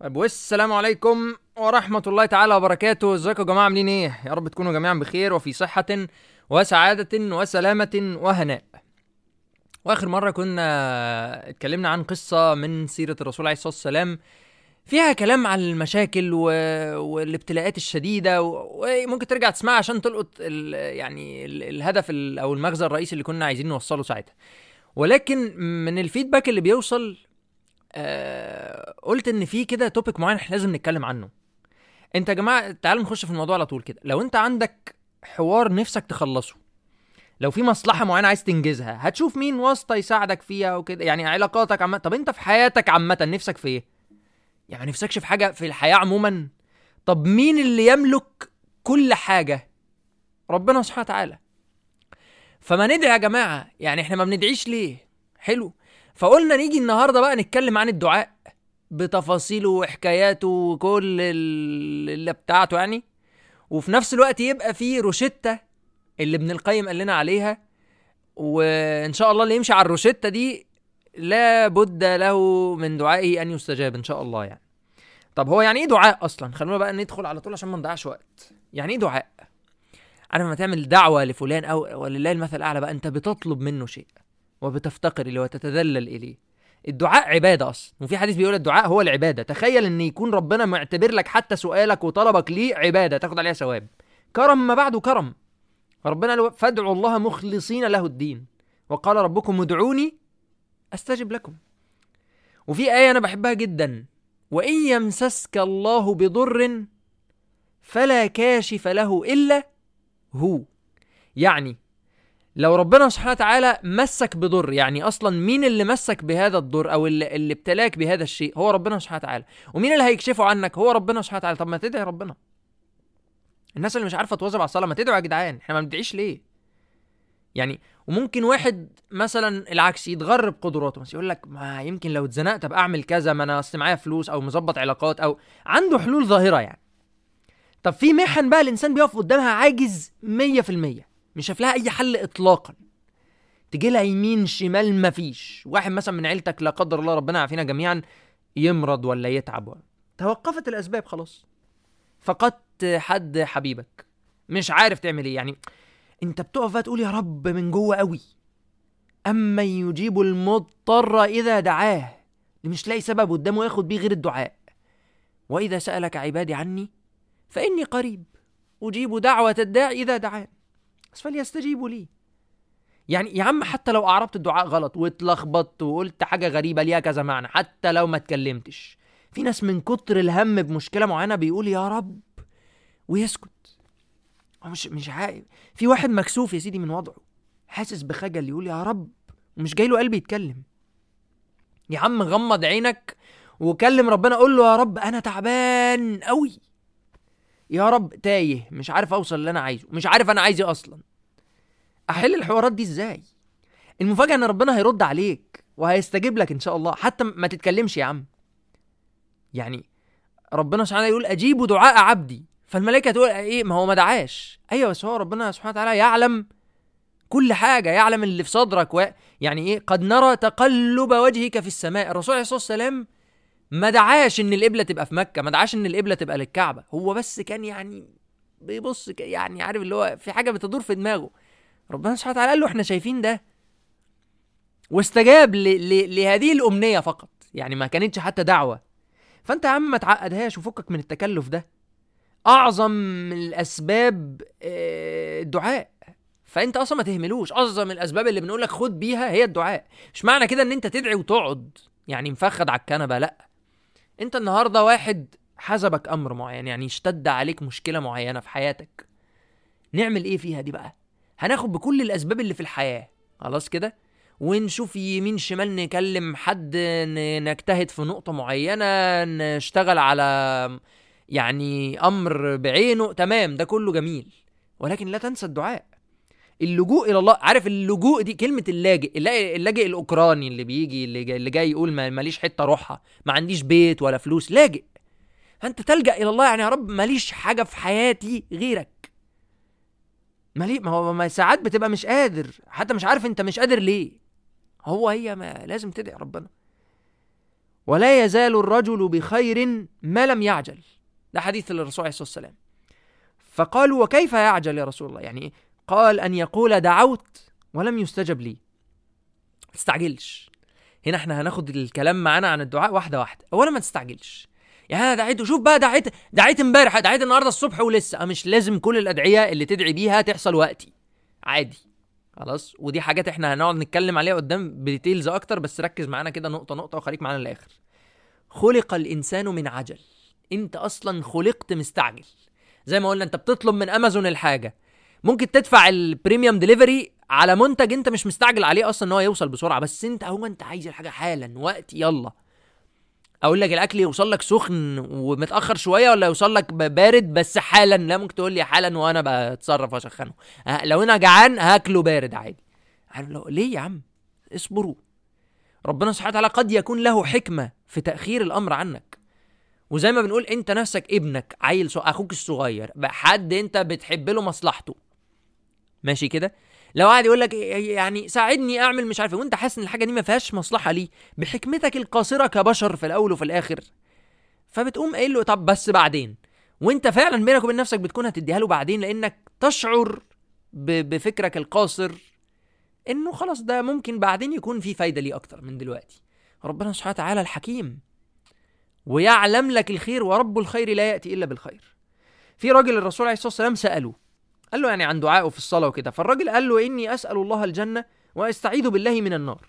طيب والسلام عليكم ورحمة الله تعالى وبركاته. ازيكم يا جماعة؟ عاملين إيه؟ يا رب تكونوا جميعا بخير وفي صحة وسعادة وسلامة وهناء. وآخر مرة كنا اتكلمنا عن قصة من سيرة الرسول عليه الصلاة والسلام. فيها كلام عن المشاكل و... والابتلاءات الشديدة. وممكن ترجع تسمعها عشان تلقط ال... يعني ال... الهدف ال... أو المغزى الرئيسي اللي كنا عايزين نوصله ساعتها. ولكن من الفيدباك اللي بيوصل آه قلت إن في كده توبيك معين إحنا لازم نتكلم عنه. أنت يا جماعة تعالوا نخش في الموضوع على طول كده. لو أنت عندك حوار نفسك تخلصه لو في مصلحة معينة عايز تنجزها هتشوف مين واسطة يساعدك فيها وكده. يعني علاقاتك عامه طب أنت في حياتك عامة نفسك في إيه؟ يعني نفسكش في حاجة في الحياة عموما؟ طب مين اللي يملك كل حاجة؟ ربنا سبحانه وتعالى. فما ندعي يا جماعة يعني إحنا ما بندعيش ليه؟ حلو. فقلنا نيجي النهارده بقى نتكلم عن الدعاء بتفاصيله وحكاياته وكل ال- اللي بتاعته يعني. وفي نفس الوقت يبقى في روشتة اللي ابن القيم قال لنا عليها. وإن شاء الله اللي يمشي على الروشتة دي لا بد له من دعائه أن يستجاب إن شاء الله يعني. طب هو يعني إيه دعاء أصلا؟ خلونا بقى ندخل على طول عشان ما نضيعش وقت. يعني إيه دعاء؟ عارف لما تعمل دعوة لفلان أو ولله المثل الأعلى بقى أنت بتطلب منه شيء. وبتفتقر إليه وتتذلل إليه. الدعاء عبادة أصلا. وفي حديث بيقول الدعاء هو العبادة. تخيل إن يكون ربنا معتبر لك حتى سؤالك وطلبك ليه عبادة تاخد عليها ثواب. كرم ما بعده كرم. ربنا فادعوا الله مخلصين له الدين. وقال ربكم ادعوني أستجب لكم. وفي آية أنا بحبها جدا. وإن يمسسك الله بضر فلا كاشف له إلا هو. يعني لو ربنا سبحانه وتعالى مسك بضر يعني أصلا مين اللي مسك بهذا الضر أو اللي, اللي ابتلاك بهذا الشيء؟ هو ربنا سبحانه وتعالى. ومين اللي هيكشفه عنك؟ هو ربنا سبحانه وتعالى. طب ما تدعي ربنا. الناس اللي مش عارفة تواظب على الصلاة ما تدعوا يا جدعان. إحنا ما بندعيش ليه؟ يعني وممكن واحد مثلا العكس يتغر بقدراته بس يقول لك ما يمكن لو اتزنقت أبقى أعمل كذا ما أنا أصل معايا فلوس أو مظبط علاقات أو عنده حلول ظاهرة يعني. طب في محن بقى الإنسان بيقف قدامها عاجز 100% مش شايف لها أي حل اطلاقا. تجي لها يمين شمال مفيش واحد مثلا من عيلتك لا قدر الله ربنا يعافينا جميعا يمرض ولا يتعب ولا. توقفت الأسباب خلاص. فقدت حد حبيبك. مش عارف تعمل إيه. يعني أنت بتقف بقى تقول يا رب من جوه قوي. أما يجيب المضطر إذا دعاه. مش لاقي سبب قدامه ياخد بيه غير الدعاء. وإذا سألك عبادي عني فإني قريب. أجيب دعوة الداعي إذا دعان. بس فليستجيبوا لي. يعني يا عم حتى لو أعربت الدعاء غلط واتلخبطت وقلت حاجة غريبة ليها كذا معنى حتى لو ما اتكلمتش. في ناس من كتر الهم بمشكلة معينة بيقول يا رب ويسكت. مش مش عارف. في واحد مكسوف يا سيدي من وضعه حاسس بخجل يقول يا رب ومش جاي له قلب يتكلم. يا عم غمض عينك وكلم ربنا قول له يا رب أنا تعبان قوي يا رب تايه مش عارف أوصل اللي أنا عايزه مش عارف أنا عايز إيه أصلا. أحل الحوارات دي إزاي؟ المفاجأة إن ربنا هيرد عليك وهيستجيب لك إن شاء الله حتى ما تتكلمش يا عم. يعني ربنا سبحانه يقول أجيب دعاء عبدي. فالملائكة تقول إيه؟ ما هو ما دعاش. أيوه بس هو ربنا سبحانه وتعالى يعلم كل حاجة يعلم اللي في صدرك و... يعني إيه؟ قد نرى تقلب وجهك في السماء. الرسول عليه الصلاة والسلام ما دعاش إن القبلة تبقى في مكة ما دعاش إن القبلة تبقى للكعبة. هو بس كان يعني بيبص يعني عارف اللي هو في حاجة بتدور في دماغه. ربنا سبحانه وتعالى قال له إحنا شايفين ده. واستجاب ل... ل... لهذه الأمنية فقط. يعني ما كانتش حتى دعوة. فأنت يا عم ما تعقدهاش وفكك من التكلف ده. أعظم الأسباب آه، الدعاء. فأنت أصلا ما تهملوش. أعظم الأسباب اللي بنقول لك خد بيها هي الدعاء. مش معنى كده إن أنت تدعي وتقعد. يعني مفخد على الكنبة لأ. انت النهارده واحد حسبك أمر معين يعني اشتد عليك مشكلة معينة في حياتك نعمل إيه فيها دي بقى؟ هناخد بكل الاسباب اللي في الحياة خلاص كده؟ ونشوف يمين شمال نكلم حد نجتهد في نقطة معينة نشتغل على يعني أمر بعينه تمام ده كله جميل ولكن لا تنسى الدعاء. اللجوء إلى الله. عارف اللجوء دي كلمة اللاجئ اللاجئ, الأوكراني اللي بيجي اللي جاي, اللي جاي يقول ما- ماليش حتة اروحها ما عنديش بيت ولا فلوس لاجئ. فأنت تلجأ إلى الله يعني يا رب ماليش حاجة في حياتي غيرك. مالي ما هو ما ساعات بتبقى مش قادر حتى مش عارف أنت مش قادر ليه. هو هي ما لازم تدعي ربنا. ولا يزال الرجل بخير ما لم يعجل. ده حديث للرسول عليه الصلاة والسلام. فقالوا وكيف يعجل يا رسول الله؟ يعني قال أن يقول دعوت ولم يستجب لي. تستعجلش. هنا إحنا هناخد الكلام معانا عن الدعاء واحدة واحدة. أولا ما تستعجلش. يعني أنا دعيت شوف بقى دعيت دعيت امبارح دعيت النهارده الصبح ولسه. مش لازم كل الأدعية اللي تدعي بيها تحصل وقتي. عادي. خلاص؟ ودي حاجات إحنا هنقعد نتكلم عليها قدام ب details أكتر بس ركز معانا كده نقطة نقطة وخليك معانا للآخر. خلق الإنسان من عجل. أنت أصلا خلقت مستعجل. زي ما قلنا أنت بتطلب من أمازون الحاجة. ممكن تدفع ال premium delivery على منتج انت مش مستعجل عليه أصلا ان هو يوصل بسرعة. بس انت هو انت عايز الحاجة حالا وقت يلا. أقول لك الاكل يوصل لك سخن ومتأخر شوية ولا يوصل لك بارد؟ بس حالا. لا ممكن تقول لي حالا وأنا بتصرف واسخنه. لو أنا جعان هاكله بارد عادي. لو ليه يا عم؟ اصبروا. ربنا سبحانه وتعالى قد يكون له حكمة في تأخير الأمر عنك. وزي ما بنقول انت نفسك ابنك عيل أخوك الصغير حد انت بتحب له مصلحته. ماشي كده. لو قاعد يقول لك يعني ساعدني أعمل مش عارف إيه، وأنت حاسس إن الحاجة دي ما فيهاش مصلحة ليه؟ بحكمتك القاصرة كبشر في الأول وفي الآخر. فبتقوم قايل له طب بس بعدين. وأنت فعلا بينك وبين نفسك بتكون هتديها له بعدين لأنك تشعر بفكرك القاصر إنه خلاص ده ممكن بعدين يكون في فايدة ليه أكتر من دلوقتي. ربنا سبحانه وتعالى الحكيم. ويعلم لك الخير ورب الخير لا يأتي إلا بالخير. في راجل الرسول عليه الصلاة والسلام سأله قال له يعني عن دعائه في الصلاة وكده. فالراجل قال له إني أسأل الله الجنة وأستعيذ بالله من النار.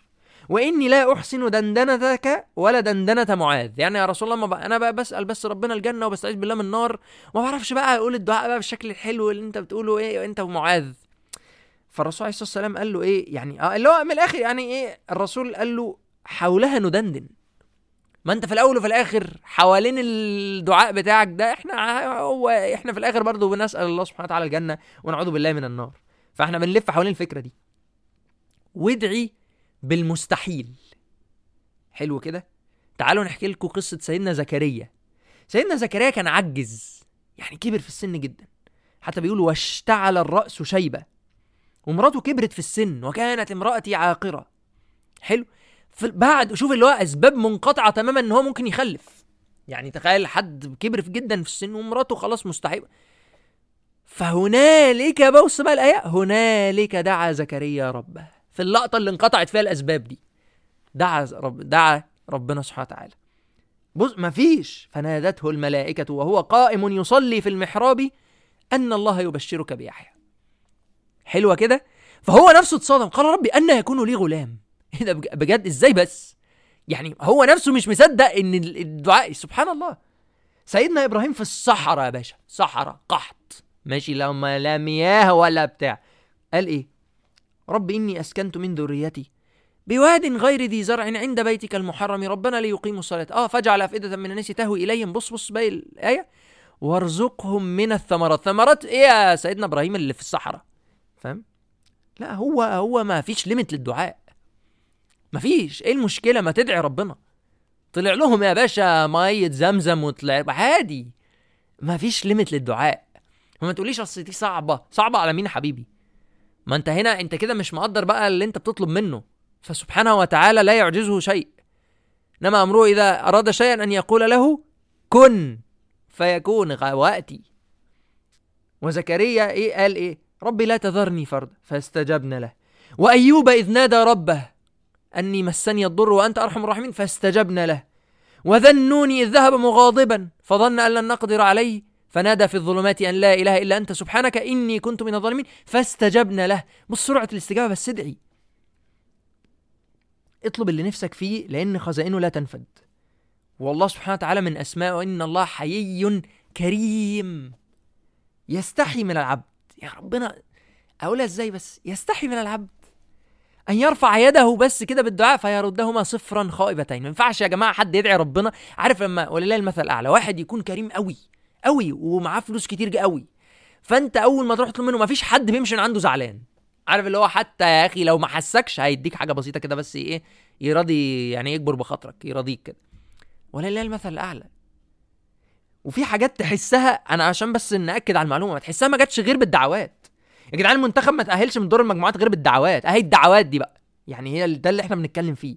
وإني لا أحسن دندنتك ولا دندنة معاذ. يعني يا رسول الله ما بقى أنا بقى بسأل بس ربنا الجنة وبستعيذ بالله من النار. وما بعرفش بقى أقول الدعاء بقى بالشكل الحلو اللي أنت بتقوله إيه انت ومعاذ فالرسول عليه الصلاة والسلام قال له إيه يعني آه اللي هو من الآخر يعني إيه الرسول قال له حولها ندندن. ما انت في الأول وفي الآخر حوالين الدعاء بتاعك ده إحنا هو إحنا في الآخر برضه بنسأل الله سبحانه وتعالى الجنة ونعوذ بالله من النار. فإحنا بنلف حوالين الفكرة دي. وادعي بالمستحيل. حلو كده؟ تعالوا نحكي لكم قصة سيدنا زكريا. سيدنا زكريا كان عجز يعني كبر في السن جدا. حتى بيقولوا واشتعل الرأس شيبة. ومراته كبرت في السن وكانت امرأتي عاقرة. حلو؟ بعد شوف اللي هو أسباب منقطعة تماما إن هو ممكن يخلف. يعني تخيل حد كبر في جدا في السن ومراته خلاص مستحيل. فهنالك بص بقى الآية هنالك دعا زكريا ربه. في اللقطة اللي انقطعت فيها الأسباب دي. دعا رب دعا ربنا سبحانه وتعالى. بص مفيش. فنادته الملائكة وهو قائم يصلي في المحراب أن الله يبشرك بيحيى. حلوة كده؟ فهو نفسه اتصدم قال ربي أن يكون لي غلام. إيه ده بجد؟ إزاي بس؟ يعني هو نفسه مش مصدق إن الدعاء سبحان الله. سيدنا إبراهيم في الصحراء يا باشا صحراء قحط. ماشي لما لا مياه ولا بتاع. قال إيه؟ رب إني أسكنت من ذريتي بواد غير ذي زرع عند بيتك المحرم ربنا ليقيموا الصلاة. آه فاجعل أفئدة من الناس تهوي إليهم. بص بص باقي الآية. وارزقهم من الثمرات. ثمرات إيه يا سيدنا إبراهيم اللي في الصحراء؟ فاهم؟ لا هو هو ما فيش ليميت للدعاء. مفيش. إيه المشكلة؟ ما تدعي ربنا. طلع لهم يا باشا مية زمزم وطلع عادي. مفيش ليميت للدعاء. وما تقوليش أصل دي صعبة. صعبة على مين حبيبي؟ ما أنت هنا أنت كده مش مقدر بقى اللي أنت بتطلب منه. فسبحانه وتعالى لا يعجزه شيء. إنما أمره إذا أراد شيئا أن يقول له كن فيكون وأتي. وزكريا إيه؟ قال إيه؟ ربي لا تذرني فرد. فاستجبنا له. وأيوب إذ نادى ربه. أني مسني الضر وأنت أرحم الراحمين فاستجبنا له. وذنوني إذ ذهب مغاضبا فظن أن لن نقدر عليه فنادى في الظلمات أن لا إله إلا أنت سبحانك إني كنت من الظالمين فاستجبنا له. بص سرعة الاستجابة بس ادعي. اطلب اللي نفسك فيه لأن خزائنه لا تنفد. والله سبحانه وتعالى من أسمائه إن الله حيي كريم. يستحي من العبد. يا ربنا أقولها إزاي بس؟ يستحي من العبد. أن يرفع يده بس كده بالدعاء فيردهما صفرا خائبتين. ما ينفعش يا جماعة حد يدعي ربنا. عارف لما ولله المثل الأعلى واحد يكون كريم قوي قوي ومعاه فلوس كتير قوي فأنت أول ما تروح تطلب منه ما فيش حد بيمشي عنده زعلان. عارف اللي هو حتى يا أخي لو ما حسكش هيديك حاجة بسيطة كده بس إيه يراضي يعني يكبر بخاطرك يراضيك كده. ولله المثل الأعلى. وفي حاجات تحسها أنا عشان بس نأكد على المعلومة تحسها ما جاتش غير بالدعوات. يا جدعان المنتخب ما تأهلش من دور المجموعات غير بالدعوات. أهي الدعوات دي بقى. يعني هي ده اللي إحنا بنتكلم فيه.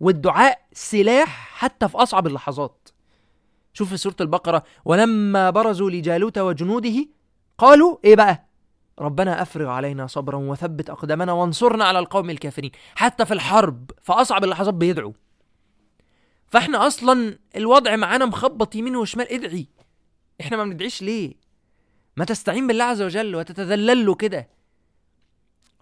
والدعاء سلاح حتى في أصعب اللحظات. شوف في سورة البقرة ولما برزوا لجالوت وجنوده قالوا إيه بقى؟ ربنا أفرغ علينا صبرا وثبت أقدامنا وانصرنا على القوم الكافرين. حتى في الحرب في أصعب اللحظات بيدعوا. فإحنا أصلا الوضع معانا مخبط يمين وشمال. ادعي. إحنا ما بندعيش ليه؟ ما تستعين بالله عز وجل وتتذلل له كده.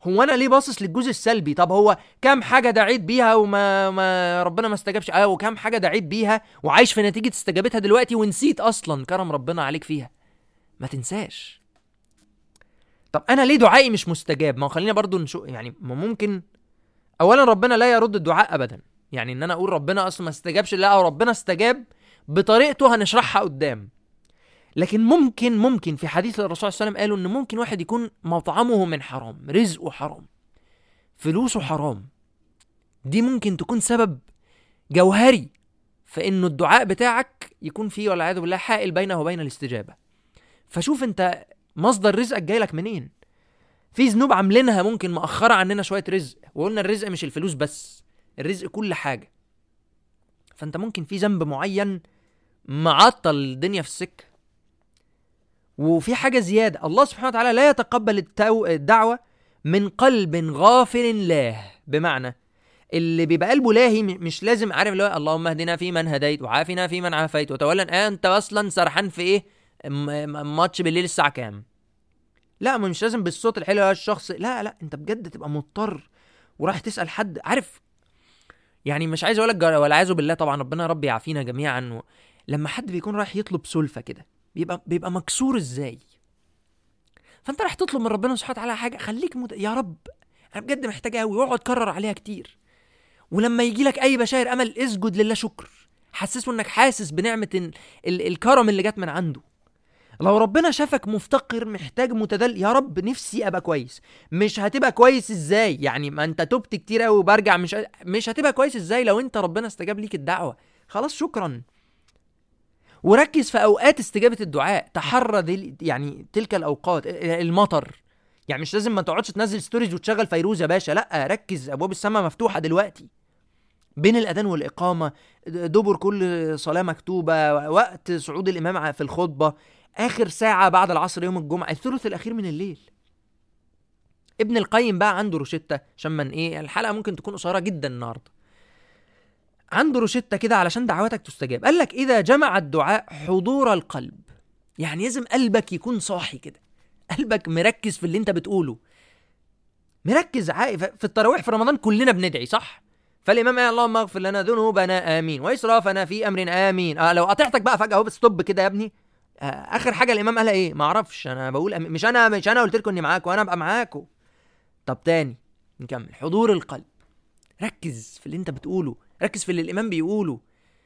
هو أنا ليه باصص للجزء السلبي؟ طب هو كام حاجة دعيت بيها وما ما ربنا ما استجابش؟ آه وكام حاجة دعيت بيها وعايش في نتيجة استجابتها دلوقتي ونسيت أصلا كرم ربنا عليك فيها. ما تنساش. طب أنا ليه دعائي مش مستجاب؟ ما خلينا برضو نشوف يعني ما ممكن اولا ربنا لا يرد الدعاء ابدا. يعني إن أنا أقول ربنا أصلا ما استجابش لأ أو ربنا استجاب بطريقته هنشرحها قدام. لكن ممكن ممكن في حديث الرسول صلى الله عليه وسلم قالوا إن ممكن واحد يكون مطعمه من حرام رزقه حرام فلوسه حرام. دي ممكن تكون سبب جوهري في انه الدعاء بتاعك يكون فيه والعياذ بالله حائل بينه وبين الاستجابة. فشوف أنت مصدر رزقك جاي لك منين. في ذنوب عاملينها ممكن مأخرة عننا شوية رزق وقلنا الرزق مش الفلوس بس الرزق كل حاجة. فأنت ممكن في ذنب معين معطل الدنيا في السكة. وفي حاجة زيادة. الله سبحانه وتعالى لا يتقبل التو... الدعوة من قلب غافل لاه بمعنى اللي بيبقى قلبه لاهي مش لازم عارف اللي هو اللهم اهدنا فيمن هديت وعافنا فيمن عافيت وتولى انت أصلا سرحان في إيه؟ ماتش بالليل الساعة كام؟ لا مش لازم بالصوت الحلو يا الشخص. لا لا انت بجد تبقى مضطر وراح تسأل حد. عارف يعني مش عايز أقول لك والعياذ بالله طبعا ربنا يا رب يعافينا جميعا و... لما حد بيكون رايح يطلب سلفة كده بيبقى بيبقى مكسور إزاي؟ فأنت راح تطلب من ربنا سبحانه وتعالى حاجة خليك مت... يا رب أنا بجد محتاج قوي واقعد كرر عليها كتير. ولما يجي لك أي بشاير أمل اسجد لله شكر. حسسه إنك حاسس بنعمة. ال... الكرم اللي جت من عنده. لو ربنا شافك مفتقر محتاج متدل يا رب نفسي أبقى كويس. مش هتبقى كويس إزاي؟ يعني ما أنت تبت كتير قوي وبرجع مش مش هتبقى كويس إزاي لو أنت ربنا استجاب ليك الدعوة. خلاص شكرا. وركز في أوقات استجابة الدعاء. تحرى يعني تلك الأوقات المطر. يعني مش لازم ما تقعدش تنزل stories وتشغل فيروز يا باشا لأ ركز. أبواب السماء مفتوحة دلوقتي. بين الأذان والإقامة دبر كل صلاة مكتوبة وقت صعود الإمام في الخطبة آخر ساعة بعد العصر يوم الجمعة الثلث الأخير من الليل. ابن القيم بقى عنده روشتة عشان إيه؟ الحلقة ممكن تكون قصيرة جدا النهارده. عنده روشتة كده علشان دعواتك تستجاب. قال لك إذا جمع الدعاء حضور القلب. يعني لازم قلبك يكون صاحي كده. قلبك مركز في اللي انت بتقوله. مركز عاي... في التراويح في رمضان كلنا بندعي صح؟ فالإمام قال اللهم اغفر لنا ذنوبنا آمين. وإسرافنا في أمر آمين. آه لو قطعتك بقى فجأة أهو ستوب كده يا ابني. آه آخر حاجة الإمام قالها إيه؟ ما أعرفش أنا بقول أمين. مش أنا مش أنا قلت لكم إني معاكم أنا أبقى معاكم. طب تاني نكمل. حضور القلب. ركز في اللي انت بتقوله. ركز في اللي الإمام بيقوله.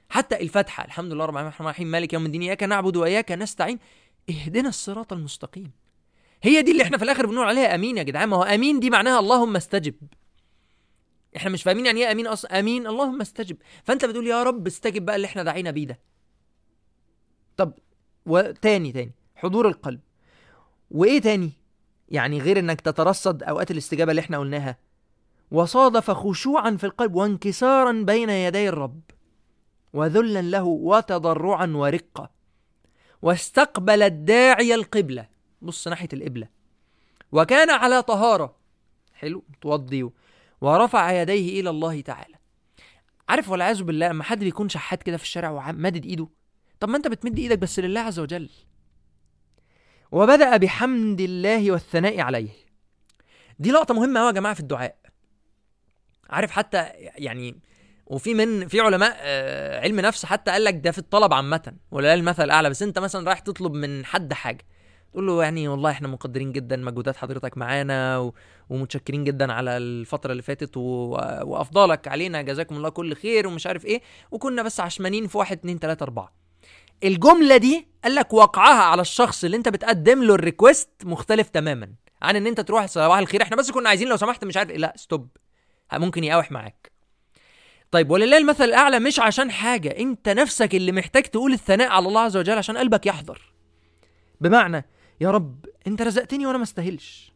حتى الفاتحة الحمد لله رب العالمين الرحمن الرحيم مالك يوم الدين إياك نعبد وإياك نستعين. اهدنا الصراط المستقيم. هي دي اللي إحنا في الآخر بنقول عليها أمين يا جدعان. ما هو أمين دي معناها اللهم استجب. إحنا مش فاهمين يعني إيه أمين أصلا أمين اللهم استجب. فأنت بتقول يا رب استجب بقى اللي إحنا دعينا بيه ده. طب وتاني تاني. حضور القلب. وإيه تاني؟ يعني غير إنك تترصد أوقات الاستجابة اللي إحنا قلناها. وصادف خشوعا في القلب وانكسارا بين يدي الرب وذلا له وتضرعا ورقة واستقبل الداعي القبلة. بص ناحية القبلة. وكان على طهارة. حلو توضي. ورفع يديه إلى الله تعالى. عارف والعياذ بالله لما حد بيكون شحات كده في الشارع ومادد إيده. طب ما أنت بتمد إيدك بس لله عز وجل. وبدأ بحمد الله والثناء عليه. دي لقطة مهمة قوي يا جماعة في الدعاء. عارف حتى يعني وفي من في علماء آه علم نفس حتى قال لك ده في الطلب عامة ولا المثل الأعلى بس أنت مثلا رايح تطلب من حد حاجة تقول له يعني والله إحنا مقدرين جدا مجهودات حضرتك معانا. ومتشكرين جدا على الفترة اللي فاتت و... وأفضالك علينا جزاكم الله كل خير ومش عارف إيه وكنا بس عشمانين في واحد اتنين تلاتة أربعة الجملة دي قال لك وقعها على الشخص اللي أنت بتقدم له ال request مختلف تماما عن إن أنت تروح صباح الخير إحنا بس كنا عايزين لو سمحت مش عارف إيه لا stop ممكن يقاوح معاك. طيب ولله المثل الأعلى مش عشان حاجة أنت نفسك اللي محتاج تقول الثناء على الله عز وجل عشان قلبك يحضر. بمعنى يا رب أنت رزقتني وأنا ما استاهلش.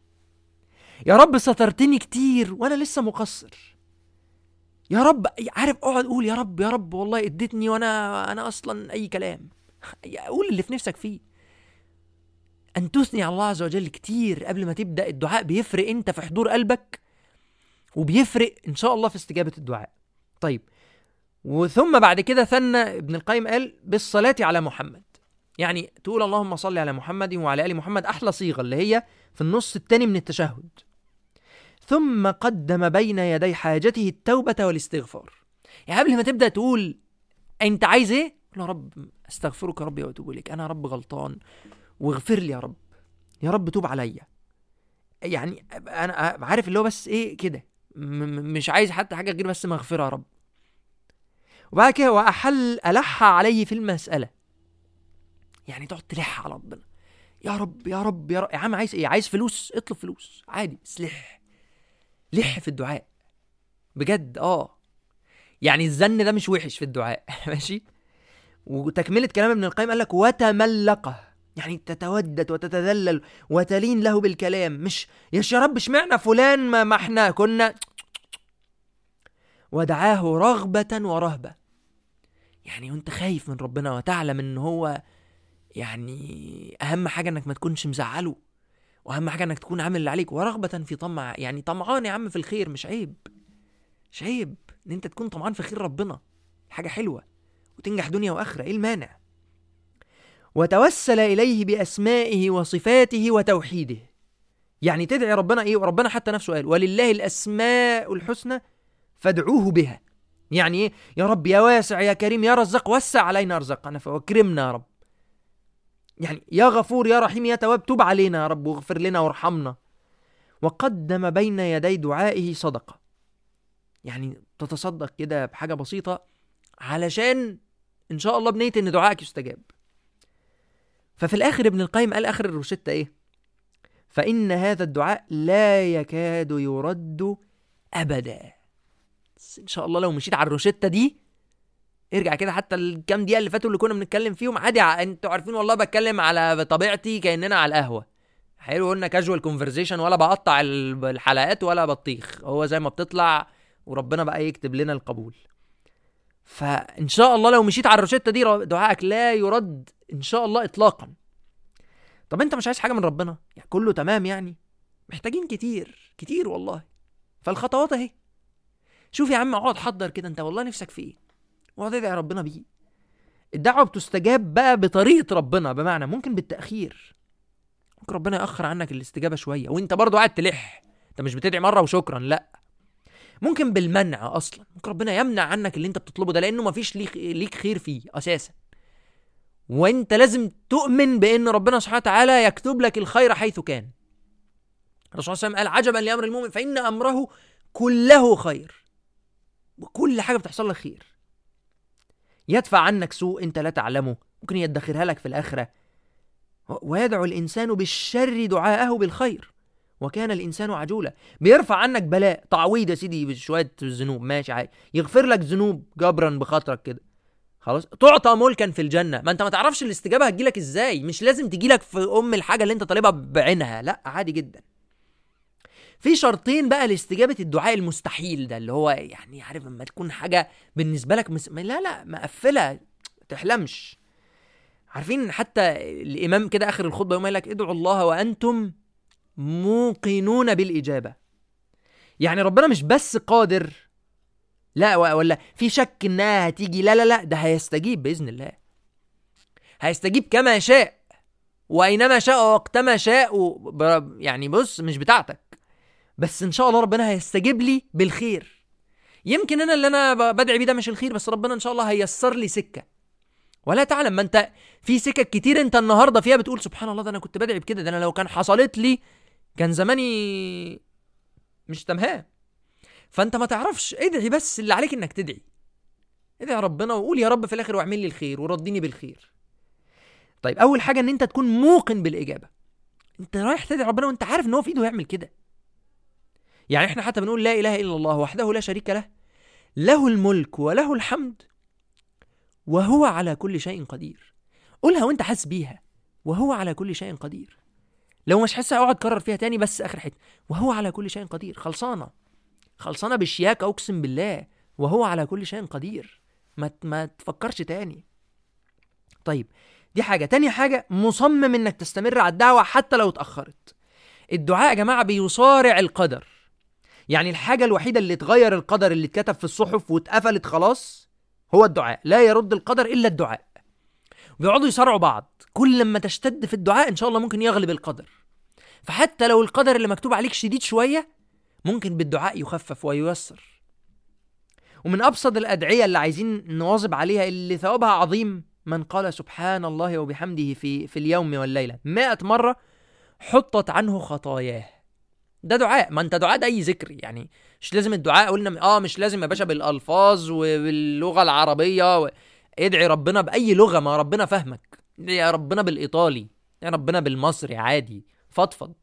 يا رب سترتني كتير وأنا لسه مقصر. يا رب عارف اقعد قول يا رب يا رب والله اديتني وأنا أنا أصلا أي كلام. قول اللي في نفسك فيه. أن تثني على الله عز وجل كتير قبل ما تبدأ. الدعاء بيفرق أنت في حضور قلبك وبيفرق إن شاء الله في استجابة الدعاء. طيب وثم بعد كده ثنى ابن القيم قال بالصلاة على محمد. يعني تقول اللهم صل على محمد وعلى آل محمد أحلى صيغة اللي هي في النص الثاني من التشهد. ثم قدم بين يدي حاجته التوبة والاستغفار. يعني قبل ما تبدأ تقول أنت عايز إيه؟ يا رب أستغفرك ربي وأتوب إليك. أنا رب غلطان واغفر لي يا رب. يا رب توب عليا. يعني أنا عارف اللي هو بس إيه كده. مش عايز حتى حاجة غير بس مغفرة يا رب. وبعد كده واحل ألح عليه في المسألة. يعني تقعد تلح على ربنا. يا رب يا رب يا رب. يا عم عايز إيه؟ عايز فلوس؟ اطلب فلوس. عادي بس لح. لح في الدعاء. بجد آه. يعني الزن ده مش وحش في الدعاء. ماشي؟ وتكملة كلام ابن القيم قال لك وتملقه. يعني تتودد وتتذلل وتلين له بالكلام. مش يا رب اشمعنى فلان ما, ما إحنا كنا ودعاه رغبة ورهبة. يعني وانت خايف من ربنا وتعلم ان هو يعني أهم حاجة إنك ما تكونش مزعله وأهم حاجة إنك تكون عامل اللي عليك. ورغبة في طمع يعني طمعان يا عم في الخير مش عيب مش عيب إن أنت تكون طمعان في خير ربنا. حاجة حلوة وتنجح دنيا وآخرة إيه المانع؟ وتوسل إليه بأسمائه وصفاته وتوحيده. يعني تدعي ربنا إيه؟ وربنا حتى نفسه قال ولله الأسماء الحسنى فادعوه بها. يعني إيه؟ يا رب يا واسع يا كريم يا رزاق وسع علينا رزقنا فاكرمنا يا رب. يعني يا غفور يا رحيم يا تواب توب علينا يا رب واغفر لنا وارحمنا. وقدم بين يدي دعائه صدقة. يعني تتصدق كده بحاجة بسيطة علشان إن شاء الله بنية إن دعائك يستجاب. ففي الآخر ابن القيم قال آخر الروشتة إيه؟ فإن هذا الدعاء لا يكاد يرد أبدا. إن شاء الله لو مشيت على الروشتة دي ارجع كده حتى الكام دقيقة اللي فاتوا اللي كنا بنتكلم فيهم عادي أنتوا عارفين والله بتكلم على طبيعتي كأننا على القهوة. حلو قلنا كاجوال كونفرزيشن ولا بقطع الحلقات ولا بطيخ هو زي ما بتطلع وربنا بقى يكتب لنا القبول. فإن شاء الله لو مشيت على الروشتة دي دعائك لا يرد إن شاء الله اطلاقا. طب أنت مش عايز حاجة من ربنا؟ يعني كله تمام يعني؟ محتاجين كتير كتير والله. فالخطوات أهي. شوف يا عم اقعد حضر كده. أنت والله نفسك في إيه؟ واقعد ادعي ربنا بيه. الدعوة بتستجاب بقى بطريقة ربنا بمعنى ممكن بالتأخير. ممكن ربنا يأخر عنك الاستجابة شوية وأنت برضو قاعد تلح. أنت مش بتدعي مرة وشكرا لأ. ممكن بالمنع أصلا. ممكن ربنا يمنع عنك اللي أنت بتطلبه ده لأنه مفيش ليك ليك خير فيه أساسا. وأنت لازم تؤمن بأن ربنا سبحانه وتعالى يكتب لك الخير حيث كان. الرسول صلى الله عليه وسلم قال عجبا لأمر المؤمن فإن أمره كله خير. وكل حاجة بتحصل لك خير. يدفع عنك سوء أنت لا تعلمه. ممكن يدخرها لك في الآخرة. ويدعو الإنسان بالشر دعاءه بالخير. وكان الإنسان عجولا. بيرفع عنك بلاء. تعويض يا سيدي بشوية ذنوب. ماشي عادي. يغفر لك ذنوب جبرا بخاطرك كده. خلاص. تعطى ملكا في الجنة. ما انت ما تعرفش الاستجابة هتجيلك إزاي. مش لازم تجيلك في أم الحاجة اللي انت طالبها بعينها. لا عادي جدا. في شرطين بقى لاستجابة الدعاء المستحيل ده اللي هو يعني عارف لما تكون حاجة بالنسبة لك مس... لا لا مقفلة. تحلمش. عارفين حتى الإمام كده آخر الخطبة يقول لك ادعوا الله وأنتم موقنون بالإجابة. يعني ربنا مش بس قادر لا ولا في شك إنها هتيجي لا لا لا ده هيستجيب بإذن الله. هيستجيب كما شاء وأينما شاء وقتما شاء يعني بص مش بتاعتك. بس إن شاء الله ربنا هيستجيب لي بالخير. يمكن أنا اللي أنا بدعي بيه ده مش الخير بس ربنا إن شاء الله هيسر لي سكة. ولا تعلم ما أنت في سكك كتير أنت النهارده فيها بتقول سبحان الله ده أنا كنت بدعي بكده ده أنا لو كان حصلت لي كان زماني مش تمام فأنت ما تعرفش ادعي بس اللي عليك إنك تدعي. ادعي ربنا وقول يا رب في الآخر واعمل لي الخير وردني بالخير. طيب أول حاجة إن أنت تكون موقن بالإجابة. أنت رايح تدعي ربنا وأنت عارف إن هو في إيده يعمل كده. يعني إحنا حتى بنقول لا إله إلا الله وحده لا شريك له له الملك وله الحمد وهو على كل شيء قدير. قولها وأنت حاسس بيها وهو على كل شيء قدير. لو مش حاسس أقعد كرر فيها تاني بس آخر حتة. وهو على كل شيء قدير. خلصانة. خلصانة بالشياكه أقسم بالله. وهو على كل شيء قدير. ما ما تفكرش تاني. طيب دي حاجة. تاني حاجة مصمم إنك تستمر على الدعوة حتى لو اتأخرت. الدعاء يا جماعة بيصارع القدر. يعني الحاجة الوحيدة اللي تغير القدر اللي اتكتب في الصحف واتقفلت خلاص هو الدعاء. لا يرد القدر إلا الدعاء. بيقعدوا يصارعوا بعض. كل لما تشتد في الدعاء إن شاء الله ممكن يغلب القدر. فحتى لو القدر اللي مكتوب عليك شديد شوية ممكن بالدعاء يخفف وييسر. ومن أبسط الأدعية اللي عايزين نواظب عليها اللي ثوابها عظيم من قال سبحان الله وبحمده في في اليوم والليلة. مائة مرة حطت عنه خطاياه. ده دعاء. ما أنت دعاء ده أي ذكر يعني. مش لازم الدعاء قلنا آه مش لازم يا باشا بالألفاظ وباللغه العربية و... ادعي ربنا بأي لغة ما ربنا فاهمك يا ربنا بالإيطالي يا ربنا بالمصري عادي فضفض.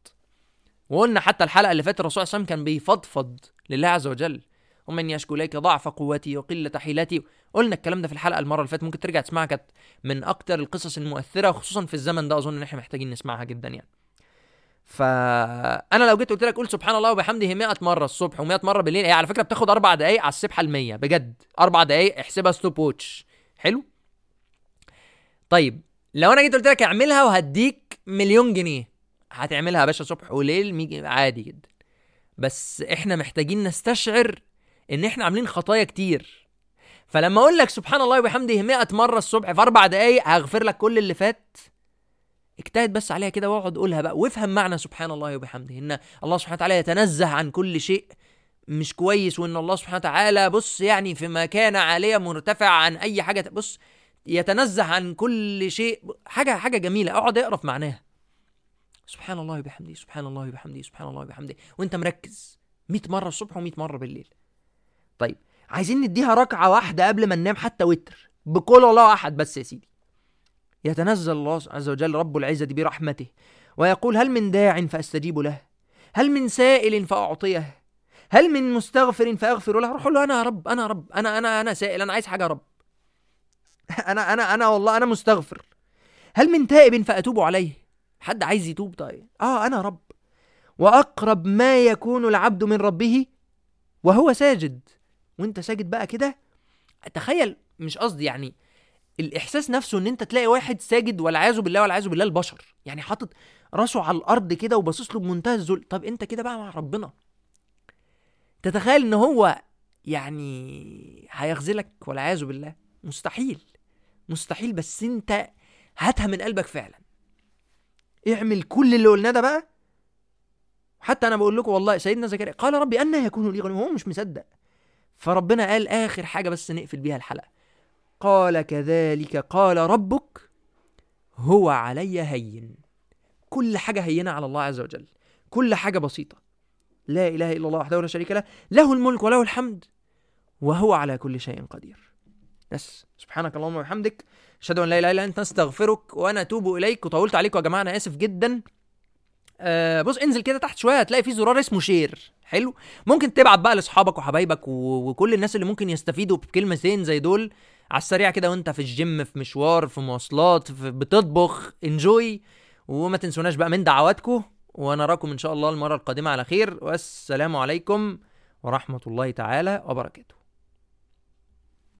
وقلنا حتى الحلقة اللي فاتت الرسول صلى الله عليه وسلم كان بيفضفض لله عز وجل. ومن يشكو إليك ضعف قوتي وقلة حيلتي. قلنا الكلام ده في الحلقة المرة اللي فاتت ممكن ترجع تسمعها كانت من أكتر القصص المؤثرة خصوصا في الزمن ده. أظن إن إحنا محتاجين نسمعها جدا يعني. فأنا لو جيت قلت لك قول سبحان الله وبحمده 100 مرة الصبح و100 مرة بالليل هي على فكرة بتاخد أربع دقائق على السبحة ال100 بجد. أربع دقائق احسبها stopwatch حلو؟ طيب لو أنا جيت قلت لك اعملها وهديك مليون جنيه هتعملها يا باشا صبح وليل عادي جدا. بس إحنا محتاجين نستشعر إن إحنا عاملين خطايا كتير. فلما أقول لك سبحان الله وبحمده 100 مرة الصبح في أربع دقائق هغفر لك كل اللي فات اجتهد بس عليها كده واقعد قولها بقى وافهم معنى سبحان الله وبحمده. إن الله سبحانه وتعالى يتنزه عن كل شيء مش كويس وإن الله سبحانه وتعالى بص يعني في مكان عالية مرتفع عن أي حاجة بص يتنزه عن كل شيء. حاجة حاجة جميلة أقعد أقرأ في معناها. سبحان الله وبحمده سبحان الله وبحمده سبحان الله وبحمده. وأنت مركز 100 مرة الصبح و100 مرة بالليل. طيب عايزين نديها ركعة واحدة قبل ما ننام حتى وتر بقول الله أحد بس يا سيدي. يتنزل الله عز وجل رب العزة برحمته ويقول هل من داع فأستجيب له؟ هل من سائل فأعطيه؟ هل من مستغفر فأغفر له؟ روح له أنا يا رب أنا يا رب أنا أنا أنا سائل أنا عايز حاجة يا رب. أنا أنا أنا والله أنا مستغفر. هل من تائب فأتوب عليه؟ حد عايز يتوب؟ طيب. آه أنا رب. وأقرب ما يكون العبد من ربه وهو ساجد. وأنت ساجد بقى كده؟ تخيل مش قصدي يعني الإحساس نفسه إن أنت تلاقي واحد ساجد والعياذ بالله والعياذ بالله البشر. يعني حاطط راسه على الأرض كده وباصص له بمنتهى الذل. طب أنت كده بقى مع ربنا. تتخيل إن هو يعني هيخذلك والعياذ بالله؟ مستحيل. مستحيل بس أنت هاتها من قلبك فعلا. اعمل كل اللي قلناه ده بقى. حتى أنا بقول لكم والله سيدنا زكريا قال ربي أن يكون لي غلام هو مش مصدق. فربنا قال آخر حاجة بس نقفل بيها الحلقة. قال كذلك قال ربك هو علي هين. كل حاجة هينة على الله عز وجل. كل حاجة بسيطة. لا إله إلا الله وحده لا شريك له له الملك وله الحمد وهو على كل شيء قدير. بس. سبحانك اللهم وبحمدك أشهد أن لا إله إلا أنت استغفرك وأنا أتوب إليك. وطولت عليكم يا جماعة أنا آسف جدا. آه بص انزل كده تحت شوية هتلاقي في زرار اسمه share. حلو. ممكن تبعت بقى لأصحابك وحبايبك وكل الناس اللي ممكن يستفيدوا بكلمتين زي دول على السريع كده وانت في الجيم في مشوار في مواصلات في بتطبخ enjoy وما تنسوناش بقى من دعواتكم ونراكم إن شاء الله المرة القادمة على خير والسلام عليكم ورحمة الله تعالى وبركاته.